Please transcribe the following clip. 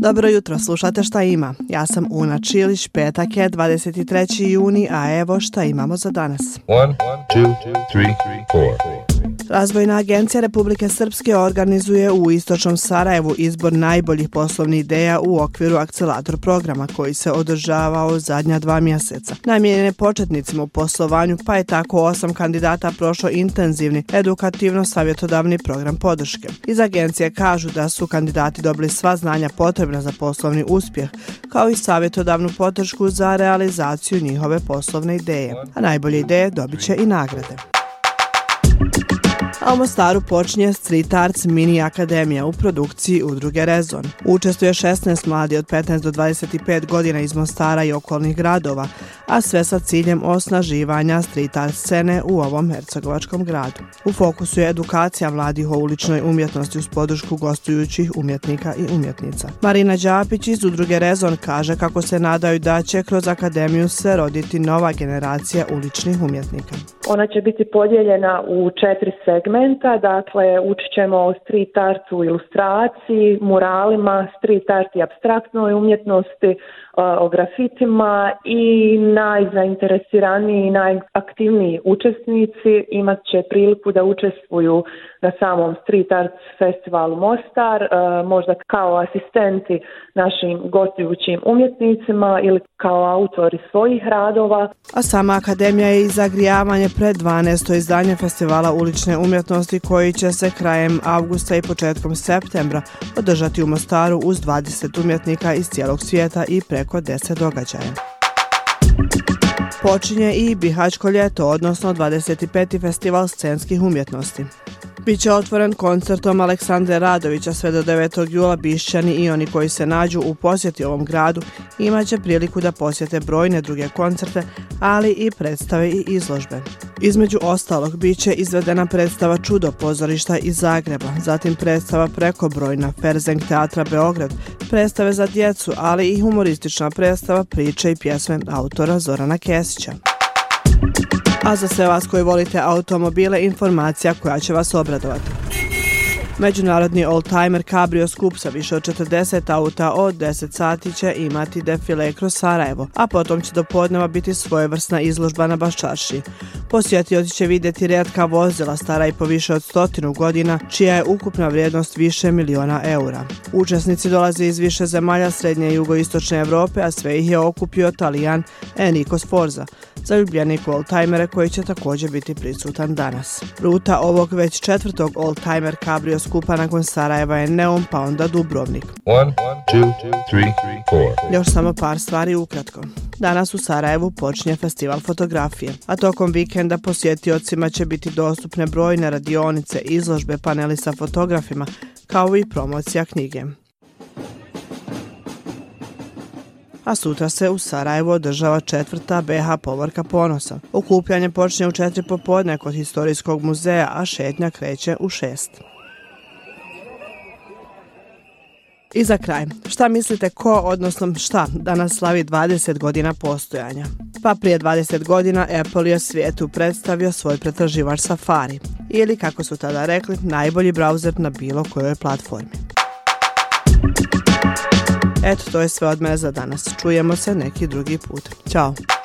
Dobro jutro, slušate šta ima. Ja sam Una Čilić, petak je 23. juni, a evo šta imamo za danas. 1, 2, 3, 4. Razvojna agencija Republike Srpske organizuje u Istočnom Sarajevu izbor najboljih poslovnih ideja u okviru akcelator programa koji se održavao zadnja dva mjeseca. Namjenjen početnicima u poslovanju pa je tako osam kandidata prošlo intenzivni edukativno-savjetodavni program podrške. Iz agencije kažu da su kandidati dobili sva znanja potrebna za poslovni uspjeh kao i savjetodavnu podršku za realizaciju njihove poslovne ideje. A najbolje ideje dobit će i nagrade. A u Mostaru počinje Street Arts Mini Akademija u produkciji udruge Rezon. Učestvuje 16 mladi od 15 do 25 godina iz Mostara i okolnih gradova, a sve sa ciljem osnaživanja street art scene u ovom hercegovačkom gradu. U fokusu je edukacija mladih o uličnoj umjetnosti uz podršku gostujućih umjetnika i umjetnica. Marina Đapić iz udruge Rezon kaže kako se nadaju da će kroz akademiju se roditi nova generacija uličnih umjetnika. Ona će biti podijeljena u četiri segmenta, dakle učit ćemo o street artu, ilustraciji, muralima, street art i abstraktnoj umjetnosti, e, o grafitima i najzainteresiraniji i najaktivniji učesnici imat će priliku da učestvuju na samom Street Arts festivalu Mostar, e, možda kao asistenti našim gostujućim umjetnicima ili kao autori svojih radova. A sama akademija je i zagrijavanje pred 12. izdanje festivala ulične umjetnosti koji će se krajem avgusta i početkom septembra održati u Mostaru uz 20 umjetnika iz cijelog svijeta i preko 10 događaja. Počinje i Bihačko ljeto, odnosno 25. festival scenskih umjetnosti. Biće otvoren koncertom Aleksandre Radovića sve do 9. jula Bišćani i oni koji se nađu u posjeti ovom gradu imaće priliku da posjete brojne druge koncerte, ali i predstave i izložbe. Između ostalog biće izvedena predstava Čudo pozorišta iz Zagreba, zatim predstava preko brojna Ferzeng teatra Beograd, predstave za djecu, ali i humoristična predstava priče i pjesme autora Zorana Kesića. A za sve vas koji volite automobile, informacija koja će vas obradovati. Međunarodni oldtimer Cabrio skup sa više od 40 auta od 10 sati će imati defile kroz Sarajevo, a potom će do podneva biti svojevrsna izložba na Baščarši. Posjetioci će vidjeti redka vozila stara i po više od stotinu godina, čija je ukupna vrijednost više miliona eura. Učesnici dolaze iz više zemalja srednje i jugoistočne Evrope, a sve ih je okupio talijan Enrico Sforza, zaljubljenik u oldtimere koji će također biti prisutan danas. Ruta ovog već četvrtog oldtimer Cabrio skupa nakon Sarajeva je Neon pa onda Dubrovnik. One, two, three, Još samo par stvari ukratko. Danas u Sarajevu počinje festival fotografije, a tokom vikenda posjetiocima će biti dostupne brojne radionice, izložbe, paneli sa fotografima, kao i promocija knjige. a sutra se u Sarajevo održava četvrta BH povorka ponosa. Okupljanje počinje u četiri popodne kod historijskog muzeja, a šetnja kreće u šest. I za kraj, šta mislite ko, odnosno šta, danas slavi 20 godina postojanja? Pa prije 20 godina Apple je svijetu predstavio svoj pretraživač Safari ili, kako su tada rekli, najbolji browser na bilo kojoj platformi. Eto, to je sve od mene za danas. Čujemo se neki drugi put. Ćao!